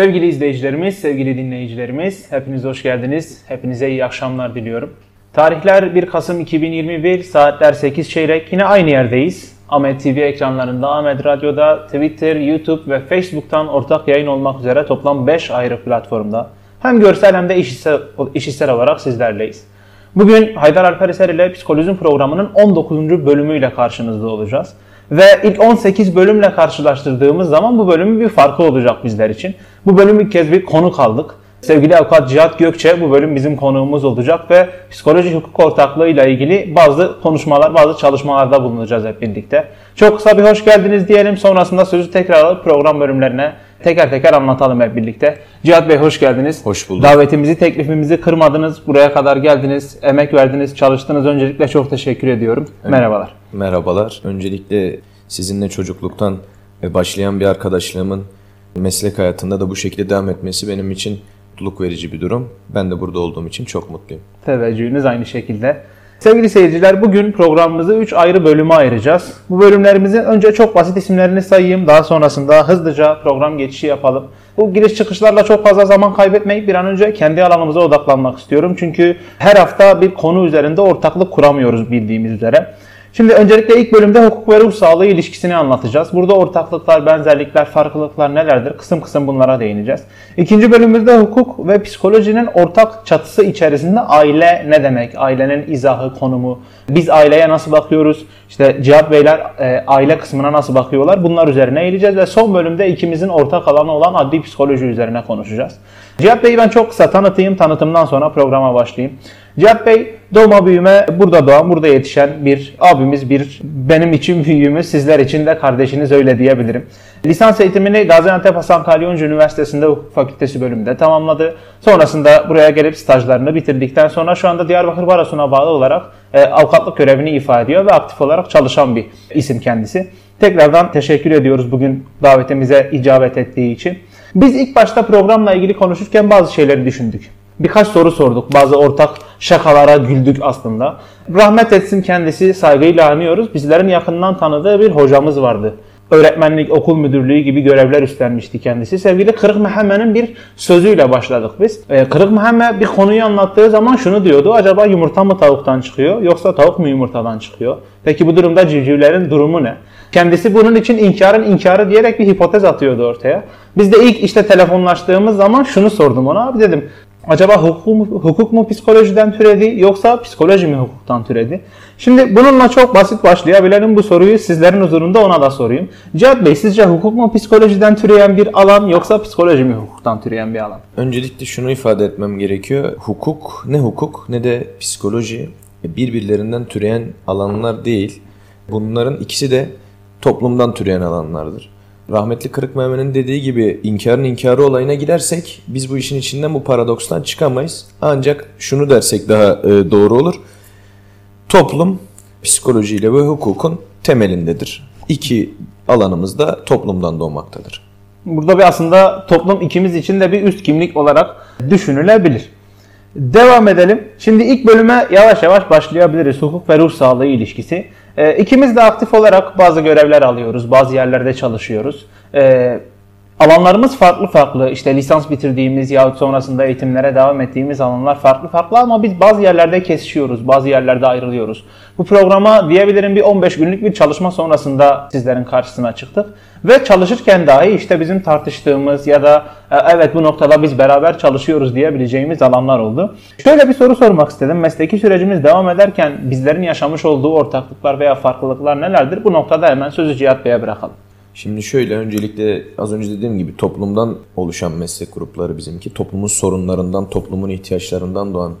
Sevgili izleyicilerimiz, sevgili dinleyicilerimiz, hepiniz hoş geldiniz. Hepinize iyi akşamlar diliyorum. Tarihler 1 Kasım 2021, saatler 8 çeyrek. Yine aynı yerdeyiz. Ahmet TV ekranlarında, Ahmet Radyo'da, Twitter, YouTube ve Facebook'tan ortak yayın olmak üzere toplam 5 ayrı platformda hem görsel hem de işitsel, işitsel olarak sizlerleyiz. Bugün Haydar Alper Eser ile Psikolojim programının 19. bölümüyle karşınızda olacağız. Ve ilk 18 bölümle karşılaştırdığımız zaman bu bölümün bir farkı olacak bizler için. Bu bölüm ilk kez bir konu kaldık. Sevgili avukat Cihat Gökçe bu bölüm bizim konuğumuz olacak ve psikoloji hukuk ortaklığı ile ilgili bazı konuşmalar, bazı çalışmalarda bulunacağız hep birlikte. Çok kısa bir hoş geldiniz diyelim. Sonrasında sözü tekrar alıp program bölümlerine teker teker anlatalım hep birlikte. Cihat Bey hoş geldiniz. Hoş bulduk. Davetimizi, teklifimizi kırmadınız. Buraya kadar geldiniz, emek verdiniz, çalıştınız. Öncelikle çok teşekkür ediyorum. Evet. Merhabalar. Merhabalar. Öncelikle sizinle çocukluktan başlayan bir arkadaşlığımın meslek hayatında da bu şekilde devam etmesi benim için mutluluk verici bir durum. Ben de burada olduğum için çok mutluyum. Teveccühünüz aynı şekilde. Sevgili seyirciler bugün programımızı 3 ayrı bölüme ayıracağız. Bu bölümlerimizin önce çok basit isimlerini sayayım. Daha sonrasında hızlıca program geçişi yapalım. Bu giriş çıkışlarla çok fazla zaman kaybetmeyip bir an önce kendi alanımıza odaklanmak istiyorum. Çünkü her hafta bir konu üzerinde ortaklık kuramıyoruz bildiğimiz üzere. Şimdi öncelikle ilk bölümde hukuk ve ruh sağlığı ilişkisini anlatacağız. Burada ortaklıklar, benzerlikler, farklılıklar nelerdir? Kısım kısım bunlara değineceğiz. İkinci bölümümüzde hukuk ve psikolojinin ortak çatısı içerisinde aile ne demek? Ailenin izahı, konumu, biz aileye nasıl bakıyoruz? İşte Cihat Beyler e, aile kısmına nasıl bakıyorlar? Bunlar üzerine eğileceğiz ve son bölümde ikimizin ortak alanı olan adli psikoloji üzerine konuşacağız. Cihat Bey'i ben çok kısa tanıtayım. Tanıtımdan sonra programa başlayayım. Cihat Bey doğma büyüme burada doğan, burada yetişen bir abimiz, bir benim için büyüğümüz, sizler için de kardeşiniz öyle diyebilirim. Lisans eğitimini Gaziantep Hasan Kalyoncu Üniversitesi'nde hukuk fakültesi bölümünde tamamladı. Sonrasında buraya gelip stajlarını bitirdikten sonra şu anda Diyarbakır Barosu'na bağlı olarak e, avukatlık görevini ifa ediyor ve aktif olarak çalışan bir isim kendisi. Tekrardan teşekkür ediyoruz bugün davetimize icabet ettiği için. Biz ilk başta programla ilgili konuşurken bazı şeyleri düşündük. Birkaç soru sorduk. Bazı ortak şakalara güldük aslında. Rahmet etsin kendisi saygıyla anıyoruz. Bizlerin yakından tanıdığı bir hocamız vardı. Öğretmenlik, okul müdürlüğü gibi görevler üstlenmişti kendisi. Sevgili Kırık Mehmet'in bir sözüyle başladık biz. Ee, Kırık Mehmet bir konuyu anlattığı zaman şunu diyordu. Acaba yumurta mı tavuktan çıkıyor yoksa tavuk mu yumurtadan çıkıyor? Peki bu durumda civcivlerin durumu ne? Kendisi bunun için inkarın inkarı diyerek bir hipotez atıyordu ortaya. Biz de ilk işte telefonlaştığımız zaman şunu sordum ona. Abi dedim acaba hukuk mu, hukuk mu psikolojiden türedi yoksa psikoloji mi hukuktan türedi? Şimdi bununla çok basit başlayabilelim bu soruyu sizlerin huzurunda ona da sorayım. Cihat Bey sizce hukuk mu psikolojiden türeyen bir alan yoksa psikoloji mi hukuktan türeyen bir alan? Öncelikle şunu ifade etmem gerekiyor. Hukuk ne hukuk ne de psikoloji birbirlerinden türeyen alanlar değil. Bunların ikisi de toplumdan türeyen alanlardır. Rahmetli Kırık Mehmet'in dediği gibi inkarın inkarı olayına gidersek biz bu işin içinden bu paradokstan çıkamayız. Ancak şunu dersek daha e, doğru olur. Toplum psikolojiyle ve hukukun temelindedir. İki alanımız da toplumdan doğmaktadır. Burada bir aslında toplum ikimiz için de bir üst kimlik olarak düşünülebilir. Devam edelim. Şimdi ilk bölüme yavaş yavaş başlayabiliriz. Hukuk ve ruh sağlığı ilişkisi. E, ikimiz de aktif olarak bazı görevler alıyoruz, bazı yerlerde çalışıyoruz. E, alanlarımız farklı farklı. İşte lisans bitirdiğimiz yahut sonrasında eğitimlere devam ettiğimiz alanlar farklı farklı ama biz bazı yerlerde kesişiyoruz, bazı yerlerde ayrılıyoruz. Bu programa diyebilirim bir 15 günlük bir çalışma sonrasında sizlerin karşısına çıktık. Ve çalışırken dahi işte bizim tartıştığımız ya da e, evet bu noktada biz beraber çalışıyoruz diyebileceğimiz alanlar oldu. Şöyle bir soru sormak istedim. Mesleki sürecimiz devam ederken bizlerin yaşamış olduğu ortaklıklar veya farklılıklar nelerdir? Bu noktada hemen sözü Cihat Bey'e bırakalım. Şimdi şöyle öncelikle az önce dediğim gibi toplumdan oluşan meslek grupları bizimki. Toplumun sorunlarından, toplumun ihtiyaçlarından doğan,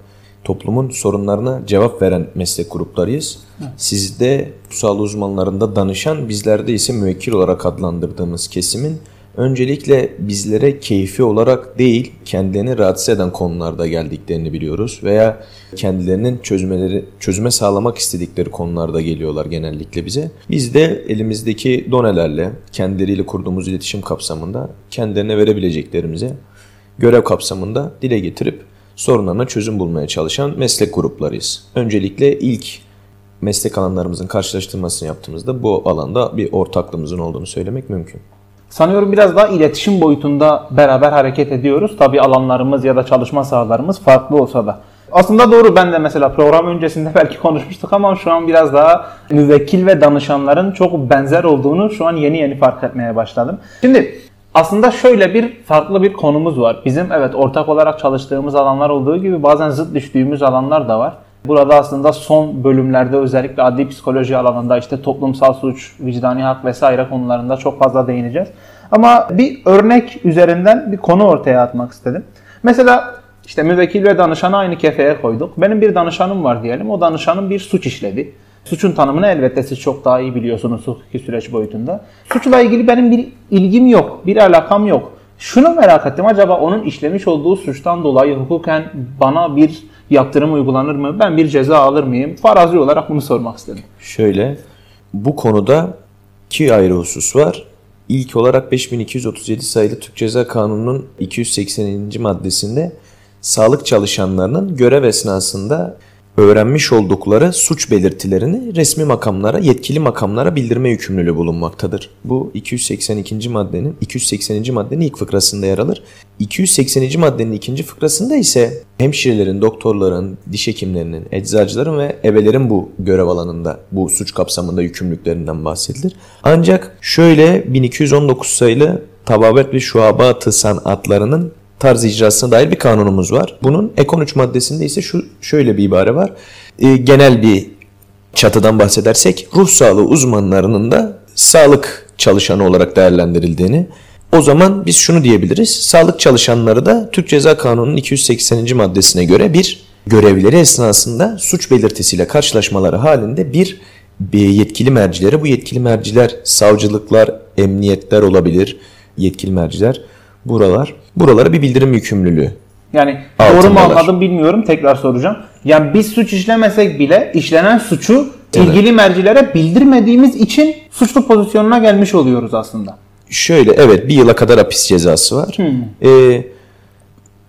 toplumun sorunlarına cevap veren meslek gruplarıyız. Evet. Sizde sağlık uzmanlarında danışan, bizlerde ise müvekkil olarak adlandırdığımız kesimin öncelikle bizlere keyfi olarak değil kendilerini rahatsız eden konularda geldiklerini biliyoruz veya kendilerinin çözmeleri çözüme sağlamak istedikleri konularda geliyorlar genellikle bize. Biz de elimizdeki donelerle kendileriyle kurduğumuz iletişim kapsamında kendilerine verebileceklerimize görev kapsamında dile getirip sorunlarına çözüm bulmaya çalışan meslek gruplarıyız. Öncelikle ilk meslek alanlarımızın karşılaştırmasını yaptığımızda bu alanda bir ortaklığımızın olduğunu söylemek mümkün. Sanıyorum biraz daha iletişim boyutunda beraber hareket ediyoruz. Tabi alanlarımız ya da çalışma sahalarımız farklı olsa da. Aslında doğru ben de mesela program öncesinde belki konuşmuştuk ama şu an biraz daha müvekkil ve danışanların çok benzer olduğunu şu an yeni yeni fark etmeye başladım. Şimdi aslında şöyle bir farklı bir konumuz var. Bizim evet ortak olarak çalıştığımız alanlar olduğu gibi bazen zıt düştüğümüz alanlar da var. Burada aslında son bölümlerde özellikle adli psikoloji alanında işte toplumsal suç, vicdani hak vesaire konularında çok fazla değineceğiz. Ama bir örnek üzerinden bir konu ortaya atmak istedim. Mesela işte müvekkil ve danışanı aynı kefeye koyduk. Benim bir danışanım var diyelim. O danışanım bir suç işledi. Suçun tanımını elbette siz çok daha iyi biliyorsunuz hukuki süreç boyutunda. Suçla ilgili benim bir ilgim yok, bir alakam yok. Şunu merak ettim acaba onun işlemiş olduğu suçtan dolayı hukuken bana bir yaptırım uygulanır mı? Ben bir ceza alır mıyım? Farazi olarak bunu sormak istedim. Şöyle, bu konuda iki ayrı husus var. İlk olarak 5237 sayılı Türk Ceza Kanunu'nun 280. maddesinde sağlık çalışanlarının görev esnasında öğrenmiş oldukları suç belirtilerini resmi makamlara, yetkili makamlara bildirme yükümlülüğü bulunmaktadır. Bu 282. maddenin 280. maddenin ilk fıkrasında yer alır. 280. maddenin ikinci fıkrasında ise hemşirelerin, doktorların, diş hekimlerinin, eczacıların ve ebelerin bu görev alanında, bu suç kapsamında yükümlülüklerinden bahsedilir. Ancak şöyle 1219 sayılı tababet ve şuabatı sanatlarının tarz icrasına dair bir kanunumuz var. Bunun ek 13 maddesinde ise şu şöyle bir ibare var. E, genel bir çatıdan bahsedersek ruh sağlığı uzmanlarının da sağlık çalışanı olarak değerlendirildiğini o zaman biz şunu diyebiliriz. Sağlık çalışanları da Türk Ceza Kanunu'nun 280. maddesine göre bir görevleri esnasında suç belirtisiyle karşılaşmaları halinde bir, bir yetkili mercilere bu yetkili merciler savcılıklar, emniyetler olabilir yetkili merciler buralar buralara bir bildirim yükümlülüğü. Yani doğru mu anladım bilmiyorum tekrar soracağım. Yani biz suç işlemesek bile işlenen suçu evet. ilgili mercilere bildirmediğimiz için suçlu pozisyonuna gelmiş oluyoruz aslında. Şöyle evet bir yıla kadar hapis cezası var. Hmm. Ee,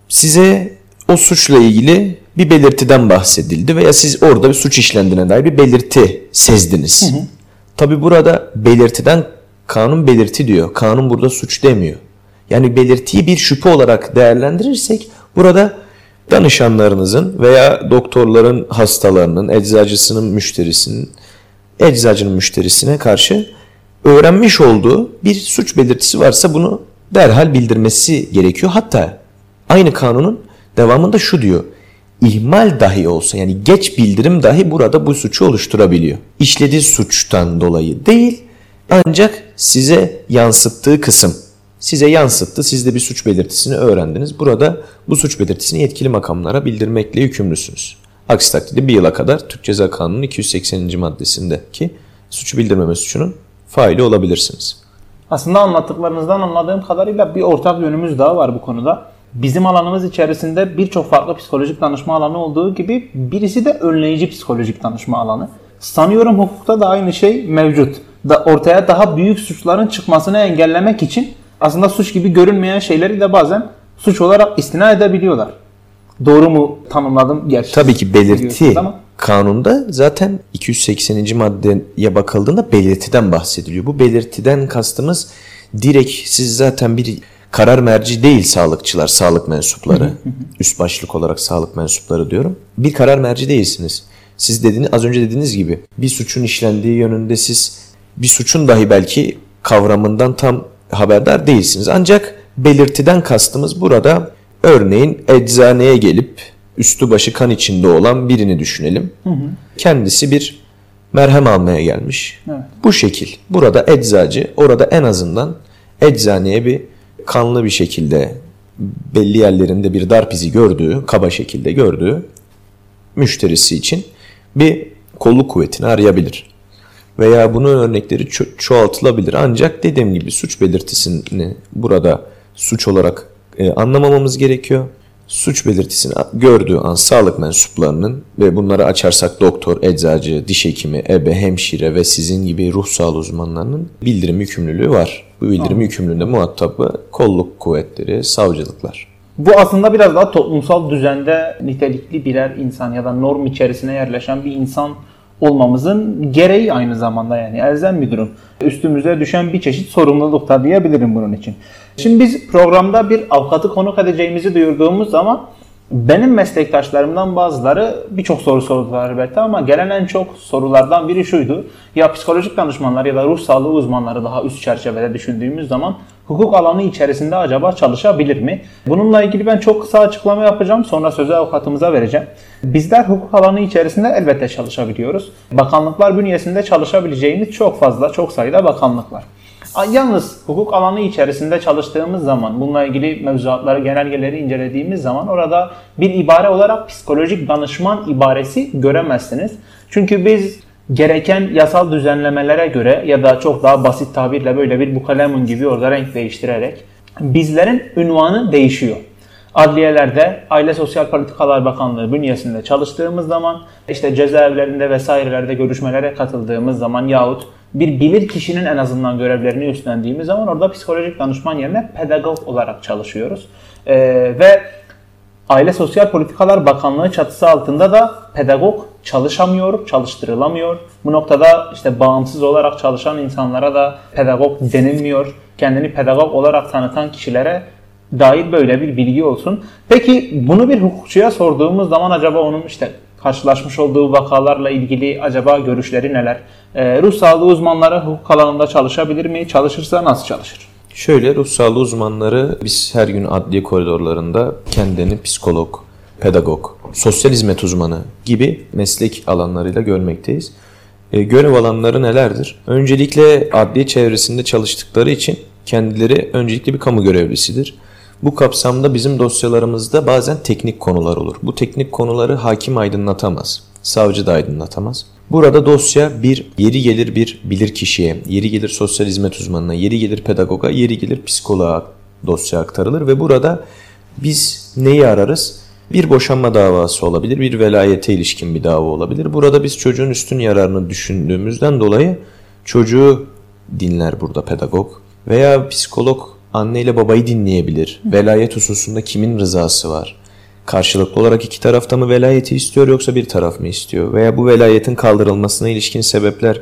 size o suçla ilgili bir belirtiden bahsedildi veya siz orada bir suç işlendiğine dair bir belirti sezdiniz. Hı Tabi burada belirtiden kanun belirti diyor. Kanun burada suç demiyor. Yani belirtiyi bir şüphe olarak değerlendirirsek burada danışanlarınızın veya doktorların hastalarının, eczacısının müşterisinin, eczacının müşterisine karşı öğrenmiş olduğu bir suç belirtisi varsa bunu derhal bildirmesi gerekiyor. Hatta aynı kanunun devamında şu diyor. İhmal dahi olsa yani geç bildirim dahi burada bu suçu oluşturabiliyor. İşlediği suçtan dolayı değil ancak size yansıttığı kısım size yansıttı. Siz de bir suç belirtisini öğrendiniz. Burada bu suç belirtisini yetkili makamlara bildirmekle yükümlüsünüz. Aksi takdirde bir yıla kadar Türk Ceza Kanunu'nun 280. maddesindeki suçu bildirmeme suçunun faili olabilirsiniz. Aslında anlattıklarınızdan anladığım kadarıyla bir ortak yönümüz daha var bu konuda. Bizim alanımız içerisinde birçok farklı psikolojik danışma alanı olduğu gibi birisi de önleyici psikolojik danışma alanı. Sanıyorum hukukta da aynı şey mevcut. Da ortaya daha büyük suçların çıkmasını engellemek için aslında suç gibi görünmeyen şeyleri de bazen suç olarak istina edebiliyorlar. Doğru mu tanımladım? Gerçi Tabii ki belirti kanunda zaten 280. maddeye bakıldığında belirtiden bahsediliyor. Bu belirtiden kastımız direkt siz zaten bir karar merci değil sağlıkçılar, sağlık mensupları. Üst başlık olarak sağlık mensupları diyorum. Bir karar merci değilsiniz. Siz dediğiniz, az önce dediğiniz gibi bir suçun işlendiği yönünde siz bir suçun dahi belki kavramından tam haberdar değilsiniz. Ancak belirtiden kastımız burada örneğin eczaneye gelip üstü başı kan içinde olan birini düşünelim. Hı hı. Kendisi bir merhem almaya gelmiş. Evet. Bu şekil. Burada eczacı orada en azından eczaneye bir kanlı bir şekilde belli yerlerinde bir darp izi gördüğü, kaba şekilde gördüğü müşterisi için bir kolluk kuvvetini arayabilir veya bunun örnekleri ço- çoğaltılabilir. Ancak dediğim gibi suç belirtisini burada suç olarak e, anlamamamız gerekiyor. Suç belirtisini gördüğü an sağlık mensuplarının ve bunları açarsak doktor, eczacı, diş hekimi, ebe, hemşire ve sizin gibi ruh sağlığı uzmanlarının bildirim yükümlülüğü var. Bu bildirim Anladım. yükümlülüğünde muhatabı kolluk kuvvetleri, savcılıklar. Bu aslında biraz daha toplumsal düzende nitelikli birer insan ya da norm içerisine yerleşen bir insan olmamızın gereği aynı zamanda yani elzem bir durum. Üstümüze düşen bir çeşit sorumluluk da diyebilirim bunun için. Şimdi biz programda bir avukatı konuk edeceğimizi duyurduğumuz zaman benim meslektaşlarımdan bazıları birçok soru sordular elbette ama gelen en çok sorulardan biri şuydu. Ya psikolojik danışmanlar ya da ruh sağlığı uzmanları daha üst çerçevede düşündüğümüz zaman hukuk alanı içerisinde acaba çalışabilir mi? Bununla ilgili ben çok kısa açıklama yapacağım. Sonra sözü avukatımıza vereceğim. Bizler hukuk alanı içerisinde elbette çalışabiliyoruz. Bakanlıklar bünyesinde çalışabileceğimiz çok fazla, çok sayıda bakanlık var. Yalnız hukuk alanı içerisinde çalıştığımız zaman, bununla ilgili mevzuatları, genelgeleri incelediğimiz zaman orada bir ibare olarak psikolojik danışman ibaresi göremezsiniz. Çünkü biz gereken yasal düzenlemelere göre ya da çok daha basit tabirle böyle bir bukalemun gibi orada renk değiştirerek bizlerin ünvanı değişiyor. Adliyelerde Aile Sosyal Politikalar Bakanlığı bünyesinde çalıştığımız zaman işte cezaevlerinde vesairelerde görüşmelere katıldığımız zaman yahut bir bilir kişinin en azından görevlerini üstlendiğimiz zaman orada psikolojik danışman yerine pedagog olarak çalışıyoruz. Ee, ve Aile Sosyal Politikalar Bakanlığı çatısı altında da pedagog çalışamıyor, çalıştırılamıyor. Bu noktada işte bağımsız olarak çalışan insanlara da pedagog denilmiyor. Kendini pedagog olarak tanıtan kişilere dair böyle bir bilgi olsun. Peki bunu bir hukukçuya sorduğumuz zaman acaba onun işte karşılaşmış olduğu vakalarla ilgili acaba görüşleri neler? E, ruh sağlığı uzmanları hukuk alanında çalışabilir mi? Çalışırsa nasıl çalışır? Şöyle ruh sağlığı uzmanları biz her gün adliye koridorlarında kendilerini psikolog, pedagog, sosyal hizmet uzmanı gibi meslek alanlarıyla görmekteyiz. E, görev alanları nelerdir? Öncelikle adliye çevresinde çalıştıkları için kendileri öncelikle bir kamu görevlisidir. Bu kapsamda bizim dosyalarımızda bazen teknik konular olur. Bu teknik konuları hakim aydınlatamaz, savcı da aydınlatamaz. Burada dosya bir yeri gelir bir bilir kişiye, yeri gelir sosyal hizmet uzmanına, yeri gelir pedagoga, yeri gelir psikoloğa dosya aktarılır ve burada biz neyi ararız? Bir boşanma davası olabilir, bir velayete ilişkin bir dava olabilir. Burada biz çocuğun üstün yararını düşündüğümüzden dolayı çocuğu dinler burada pedagog veya psikolog anne ile babayı dinleyebilir. Velayet hususunda kimin rızası var? Karşılıklı olarak iki tarafta mı velayeti istiyor yoksa bir taraf mı istiyor? Veya bu velayetin kaldırılmasına ilişkin sebepler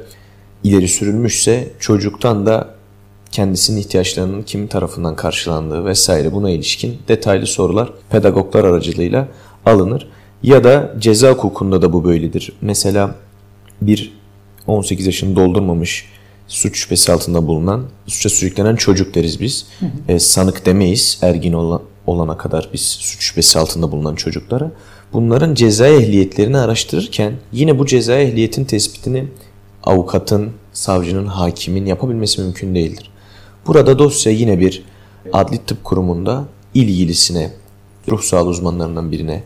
ileri sürülmüşse çocuktan da kendisinin ihtiyaçlarının kimin tarafından karşılandığı vesaire buna ilişkin detaylı sorular pedagoglar aracılığıyla alınır. Ya da ceza hukukunda da bu böyledir. Mesela bir 18 yaşını doldurmamış suç şüphesi altında bulunan, suça sürüklenen çocuk deriz biz. Hı hı. E, sanık demeyiz ergin olan, olana kadar biz suç şüphesi altında bulunan çocuklara. Bunların ceza ehliyetlerini araştırırken yine bu ceza ehliyetin tespitini avukatın, savcının, hakimin yapabilmesi mümkün değildir. Burada dosya yine bir adli tıp kurumunda ilgilisine, ruh sağlığı uzmanlarından birine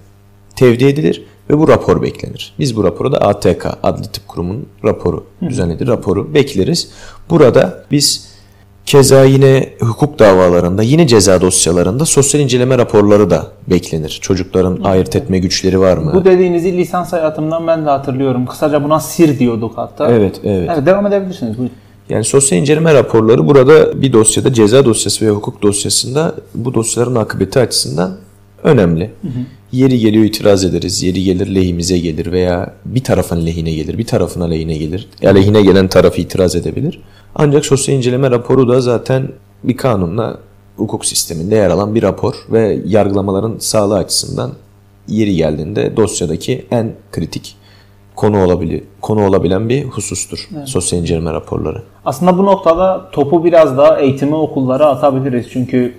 tevdi edilir ve bu rapor beklenir. Biz bu raporu da ATK, Adli Tıp Kurumu'nun raporu, düzenlediği raporu bekleriz. Burada biz keza yine hukuk davalarında, yine ceza dosyalarında sosyal inceleme raporları da beklenir. Çocukların evet. ayırt etme güçleri var mı? Bu dediğinizi lisans hayatımdan ben de hatırlıyorum. Kısaca buna SIR diyorduk hatta. Evet, evet. Evet, devam edebilirsiniz. Buyurun. Yani sosyal inceleme raporları burada bir dosyada ceza dosyası veya hukuk dosyasında bu dosyaların akıbeti açısından önemli. Hı hı. Yeri geliyor itiraz ederiz, yeri gelir lehimize gelir veya bir tarafın lehine gelir, bir tarafın aleyhine gelir. Aleyhine gelen taraf itiraz edebilir. Ancak sosyal inceleme raporu da zaten bir kanunla hukuk sisteminde yer alan bir rapor ve yargılamaların sağlığı açısından yeri geldiğinde dosyadaki en kritik konu olabilir, konu olabilen bir husustur evet. sosyal inceleme raporları. Aslında bu noktada topu biraz daha eğitimi okullara atabiliriz. Çünkü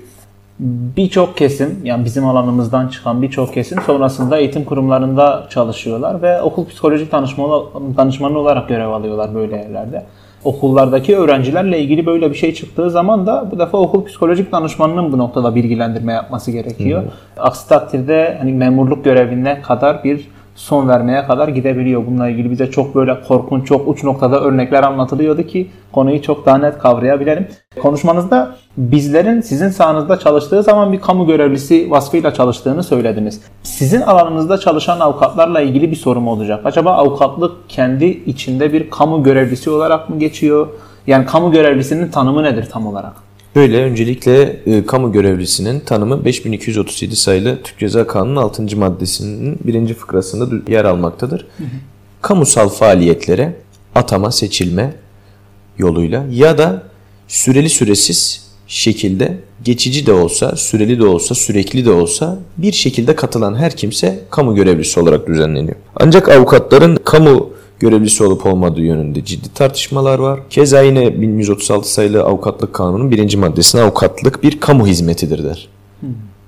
birçok kesim yani bizim alanımızdan çıkan birçok kesim sonrasında eğitim kurumlarında çalışıyorlar ve okul psikolojik danışmanı, danışmanı olarak görev alıyorlar böyle yerlerde. Okullardaki öğrencilerle ilgili böyle bir şey çıktığı zaman da bu defa okul psikolojik danışmanının bu noktada bilgilendirme yapması gerekiyor. Hı. Aksi takdirde hani memurluk görevine kadar bir son vermeye kadar gidebiliyor. Bununla ilgili bize çok böyle korkunç, çok uç noktada örnekler anlatılıyordu ki konuyu çok daha net kavrayabilelim. Konuşmanızda bizlerin sizin sahanızda çalıştığı zaman bir kamu görevlisi vasfıyla çalıştığını söylediniz. Sizin alanınızda çalışan avukatlarla ilgili bir sorum olacak. Acaba avukatlık kendi içinde bir kamu görevlisi olarak mı geçiyor? Yani kamu görevlisinin tanımı nedir tam olarak? Böyle öncelikle e, kamu görevlisinin tanımı 5237 sayılı Türk Ceza Kanunu'nun 6. maddesinin birinci fıkrasında yer almaktadır. Hı hı. kamusal faaliyetlere atama seçilme yoluyla ya da süreli süresiz şekilde geçici de olsa, süreli de olsa, sürekli de olsa bir şekilde katılan her kimse kamu görevlisi olarak düzenleniyor. Ancak avukatların kamu görevlisi olup olmadığı yönünde ciddi tartışmalar var. Keza yine 1136 sayılı avukatlık kanunun birinci maddesine avukatlık bir kamu hizmetidir der.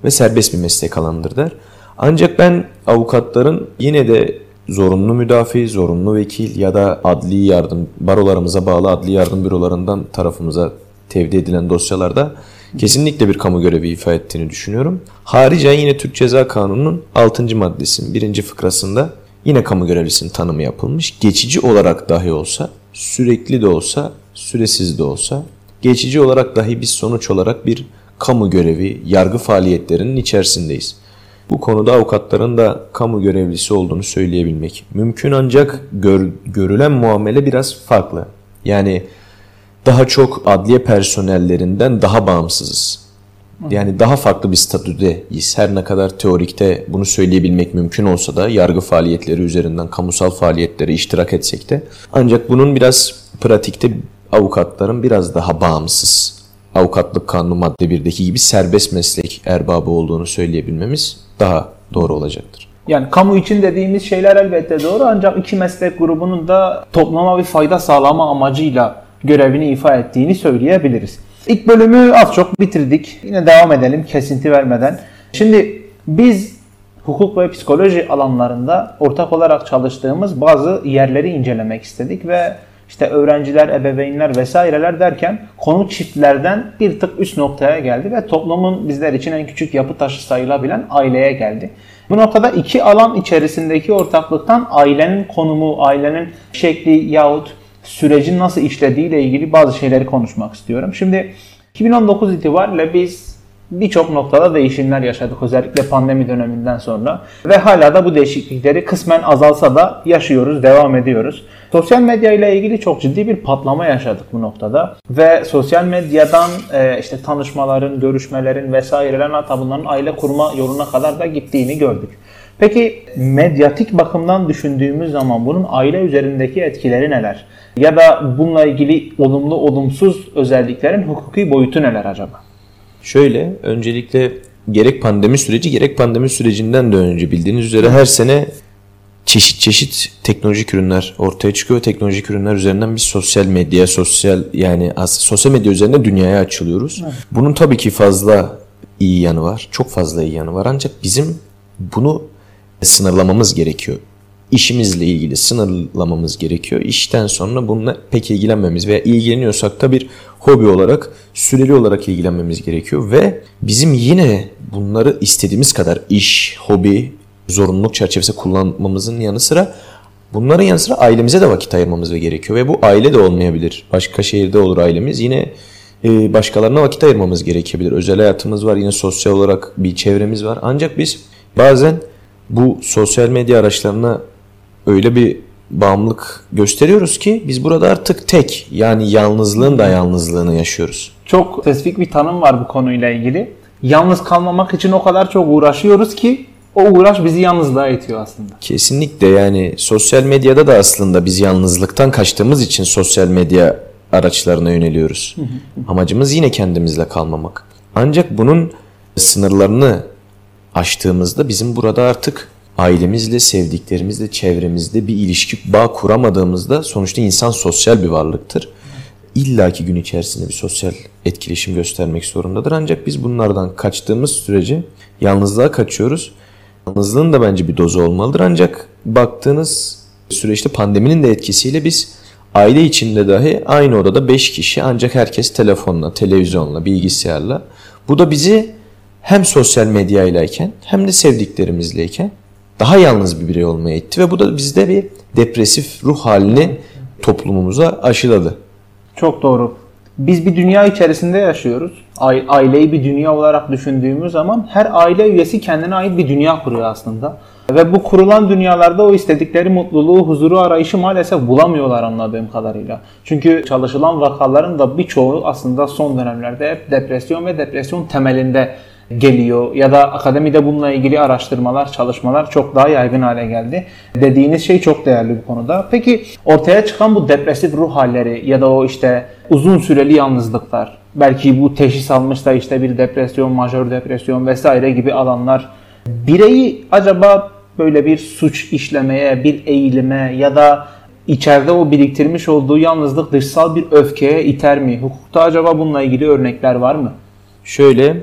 Ve serbest bir meslek alanıdır der. Ancak ben avukatların yine de zorunlu müdafi, zorunlu vekil ya da adli yardım, barolarımıza bağlı adli yardım bürolarından tarafımıza tevdi edilen dosyalarda kesinlikle bir kamu görevi ifa ettiğini düşünüyorum. Haricen yine Türk Ceza Kanunu'nun 6. maddesinin 1. fıkrasında yine kamu görevlisinin tanımı yapılmış. Geçici olarak dahi olsa, sürekli de olsa, süresiz de olsa, geçici olarak dahi biz sonuç olarak bir kamu görevi, yargı faaliyetlerinin içerisindeyiz. Bu konuda avukatların da kamu görevlisi olduğunu söyleyebilmek mümkün ancak gör, görülen muamele biraz farklı. Yani daha çok adliye personellerinden daha bağımsızız. Yani daha farklı bir statüdeyiz. Her ne kadar teorikte bunu söyleyebilmek mümkün olsa da yargı faaliyetleri üzerinden kamusal faaliyetlere iştirak etsek de ancak bunun biraz pratikte avukatların biraz daha bağımsız avukatlık kanunu madde 1'deki gibi serbest meslek erbabı olduğunu söyleyebilmemiz daha doğru olacaktır. Yani kamu için dediğimiz şeyler elbette doğru ancak iki meslek grubunun da topluma bir fayda sağlama amacıyla görevini ifa ettiğini söyleyebiliriz. İlk bölümü az çok bitirdik. Yine devam edelim kesinti vermeden. Şimdi biz hukuk ve psikoloji alanlarında ortak olarak çalıştığımız bazı yerleri incelemek istedik ve işte öğrenciler, ebeveynler vesaireler derken konu çiftlerden bir tık üst noktaya geldi ve toplumun bizler için en küçük yapı taşı sayılabilen aileye geldi. Bu noktada iki alan içerisindeki ortaklıktan ailenin konumu, ailenin şekli yahut sürecin nasıl işlediği ile ilgili bazı şeyleri konuşmak istiyorum. Şimdi 2019 itibariyle biz birçok noktada değişimler yaşadık özellikle pandemi döneminden sonra ve hala da bu değişiklikleri kısmen azalsa da yaşıyoruz, devam ediyoruz. Sosyal medya ile ilgili çok ciddi bir patlama yaşadık bu noktada ve sosyal medyadan e, işte tanışmaların, görüşmelerin vesairelerin hatta bunların aile kurma yoluna kadar da gittiğini gördük. Peki medyatik bakımdan düşündüğümüz zaman bunun aile üzerindeki etkileri neler? Ya da bununla ilgili olumlu olumsuz özelliklerin hukuki boyutu neler acaba? Şöyle öncelikle gerek pandemi süreci gerek pandemi sürecinden de önce bildiğiniz üzere her sene çeşit çeşit teknolojik ürünler ortaya çıkıyor. Teknolojik ürünler üzerinden biz sosyal medya, sosyal yani sosyal medya üzerinde dünyaya açılıyoruz. Evet. Bunun tabii ki fazla iyi yanı var. Çok fazla iyi yanı var. Ancak bizim bunu sınırlamamız gerekiyor. İşimizle ilgili sınırlamamız gerekiyor. İşten sonra bununla pek ilgilenmemiz veya ilgileniyorsak da bir hobi olarak, süreli olarak ilgilenmemiz gerekiyor. Ve bizim yine bunları istediğimiz kadar iş, hobi, zorunluluk çerçevesi kullanmamızın yanı sıra bunların yanı sıra ailemize de vakit ayırmamız gerekiyor. Ve bu aile de olmayabilir. Başka şehirde olur ailemiz. Yine e, başkalarına vakit ayırmamız gerekebilir. Özel hayatımız var. Yine sosyal olarak bir çevremiz var. Ancak biz bazen bu sosyal medya araçlarına öyle bir bağımlılık gösteriyoruz ki biz burada artık tek yani yalnızlığın da yalnızlığını yaşıyoruz. Çok spesifik bir tanım var bu konuyla ilgili. Yalnız kalmamak için o kadar çok uğraşıyoruz ki o uğraş bizi yalnızlığa itiyor aslında. Kesinlikle yani sosyal medyada da aslında biz yalnızlıktan kaçtığımız için sosyal medya araçlarına yöneliyoruz. Amacımız yine kendimizle kalmamak. Ancak bunun sınırlarını aştığımızda bizim burada artık ailemizle, sevdiklerimizle, çevremizde bir ilişki bağ kuramadığımızda sonuçta insan sosyal bir varlıktır. İlla ki gün içerisinde bir sosyal etkileşim göstermek zorundadır. Ancak biz bunlardan kaçtığımız sürece yalnızlığa kaçıyoruz. Yalnızlığın da bence bir dozu olmalıdır. Ancak baktığınız süreçte pandeminin de etkisiyle biz aile içinde dahi aynı odada 5 kişi ancak herkes telefonla, televizyonla, bilgisayarla. Bu da bizi hem sosyal medyaylayken hem de sevdiklerimizleyken daha yalnız bir birey olmaya itti ve bu da bizde bir depresif ruh halini toplumumuza aşıladı. Çok doğru. Biz bir dünya içerisinde yaşıyoruz. Aileyi bir dünya olarak düşündüğümüz zaman her aile üyesi kendine ait bir dünya kuruyor aslında. Ve bu kurulan dünyalarda o istedikleri mutluluğu, huzuru arayışı maalesef bulamıyorlar anladığım kadarıyla. Çünkü çalışılan vakaların da birçoğu aslında son dönemlerde hep depresyon ve depresyon temelinde geliyor ya da akademide bununla ilgili araştırmalar, çalışmalar çok daha yaygın hale geldi. Dediğiniz şey çok değerli bu konuda. Peki ortaya çıkan bu depresif ruh halleri ya da o işte uzun süreli yalnızlıklar, belki bu teşhis almışsa işte bir depresyon, majör depresyon vesaire gibi alanlar bireyi acaba böyle bir suç işlemeye, bir eğilime ya da içeride o biriktirmiş olduğu yalnızlık dışsal bir öfkeye iter mi? Hukukta acaba bununla ilgili örnekler var mı? Şöyle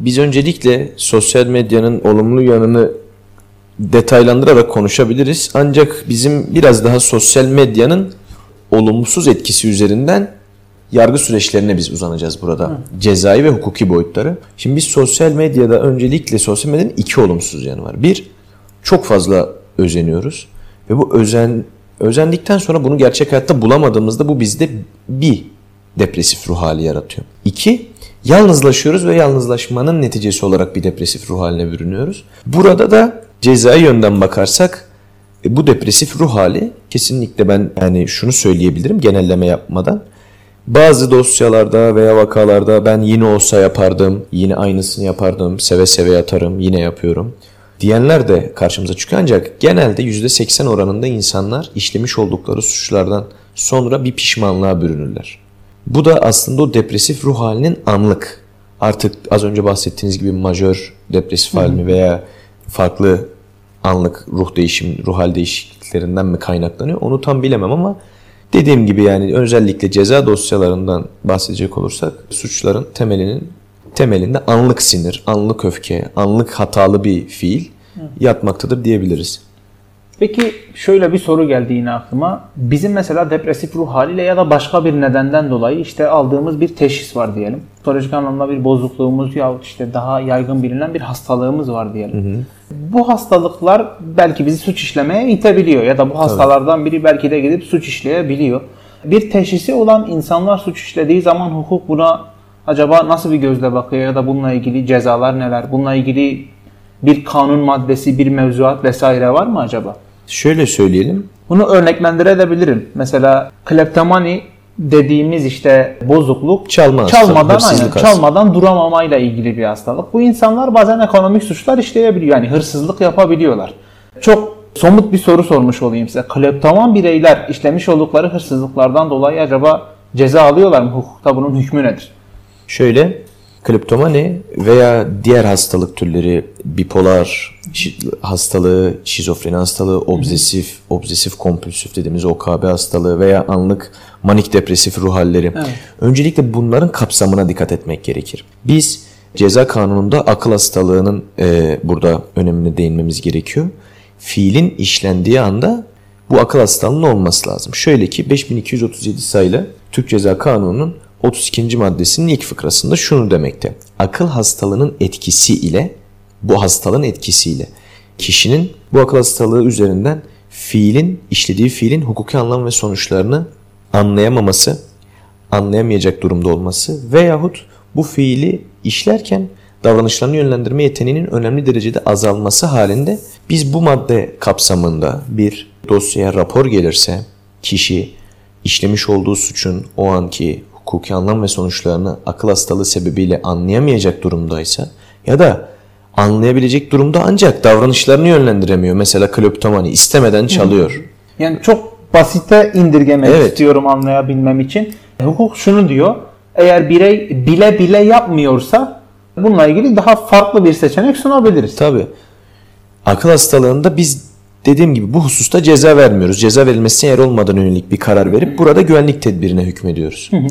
biz öncelikle sosyal medyanın olumlu yanını detaylandırarak konuşabiliriz. Ancak bizim biraz daha sosyal medyanın olumsuz etkisi üzerinden yargı süreçlerine biz uzanacağız burada. Hı. Cezai ve hukuki boyutları. Şimdi biz sosyal medyada öncelikle sosyal medyanın iki olumsuz yanı var. Bir, çok fazla özeniyoruz. Ve bu özen özendikten sonra bunu gerçek hayatta bulamadığımızda bu bizde bir depresif ruh hali yaratıyor. İki, yalnızlaşıyoruz ve yalnızlaşmanın neticesi olarak bir depresif ruh haline bürünüyoruz. Burada da cezai yönden bakarsak e, bu depresif ruh hali kesinlikle ben yani şunu söyleyebilirim genelleme yapmadan. Bazı dosyalarda veya vakalarda ben yine olsa yapardım, yine aynısını yapardım, seve seve yatarım, yine yapıyorum diyenler de karşımıza çıkıyor ancak genelde %80 oranında insanlar işlemiş oldukları suçlardan sonra bir pişmanlığa bürünürler. Bu da aslında o depresif ruh halinin anlık. Artık az önce bahsettiğiniz gibi majör depresif hal mi veya farklı anlık ruh değişim, ruh hal değişikliklerinden mi kaynaklanıyor onu tam bilemem ama dediğim gibi yani özellikle ceza dosyalarından bahsedecek olursak suçların temelinin temelinde anlık sinir, anlık öfke, anlık hatalı bir fiil yatmaktadır diyebiliriz. Peki şöyle bir soru geldi yine aklıma. Bizim mesela depresif ruh haliyle ya da başka bir nedenden dolayı işte aldığımız bir teşhis var diyelim. Psikolojik anlamda bir bozukluğumuz yahut işte daha yaygın bilinen bir hastalığımız var diyelim. Hı hı. Bu hastalıklar belki bizi suç işlemeye itebiliyor ya da bu hastalardan biri belki de gidip suç işleyebiliyor. Bir teşhisi olan insanlar suç işlediği zaman hukuk buna acaba nasıl bir gözle bakıyor ya da bununla ilgili cezalar neler? Bununla ilgili bir kanun maddesi, bir mevzuat vesaire var mı acaba? Şöyle söyleyelim. Bunu örneklendirebilirim. Mesela kleptomani dediğimiz işte bozukluk çalma çalmadan aynen, çalmadan duramamayla ilgili bir hastalık. Bu insanlar bazen ekonomik suçlar işleyebiliyor. Yani hırsızlık yapabiliyorlar. Çok somut bir soru sormuş olayım size. Kleptoman bireyler işlemiş oldukları hırsızlıklardan dolayı acaba ceza alıyorlar mı? Hukukta bunun hükmü nedir? Şöyle Kleptomani veya diğer hastalık türleri bipolar hastalığı, şizofreni hastalığı, obsesif, obsesif kompulsif dediğimiz OKB hastalığı veya anlık manik depresif ruh halleri. Evet. Öncelikle bunların kapsamına dikkat etmek gerekir. Biz ceza kanununda akıl hastalığının e, burada önemine değinmemiz gerekiyor. Fiilin işlendiği anda bu akıl hastalığının olması lazım. Şöyle ki 5237 sayılı Türk Ceza Kanunu'nun 32. maddesinin ilk fıkrasında şunu demekte. Akıl hastalığının etkisi ile bu hastalığın etkisiyle kişinin bu akıl hastalığı üzerinden fiilin, işlediği fiilin hukuki anlam ve sonuçlarını anlayamaması, anlayamayacak durumda olması veyahut bu fiili işlerken davranışlarını yönlendirme yeteneğinin önemli derecede azalması halinde biz bu madde kapsamında bir dosyaya rapor gelirse kişi işlemiş olduğu suçun o anki hukuki anlam ve sonuçlarını akıl hastalığı sebebiyle anlayamayacak durumdaysa ya da anlayabilecek durumda ancak davranışlarını yönlendiremiyor. Mesela kleptomani istemeden çalıyor. Yani çok basite indirgemek evet. istiyorum anlayabilmem için. Hukuk şunu diyor. Eğer birey bile bile yapmıyorsa bununla ilgili daha farklı bir seçenek sunabiliriz. Tabi. Akıl hastalığında biz dediğim gibi bu hususta ceza vermiyoruz. Ceza verilmesine yer olmadan yönelik bir karar verip burada güvenlik tedbirine hükmediyoruz. Hı hı.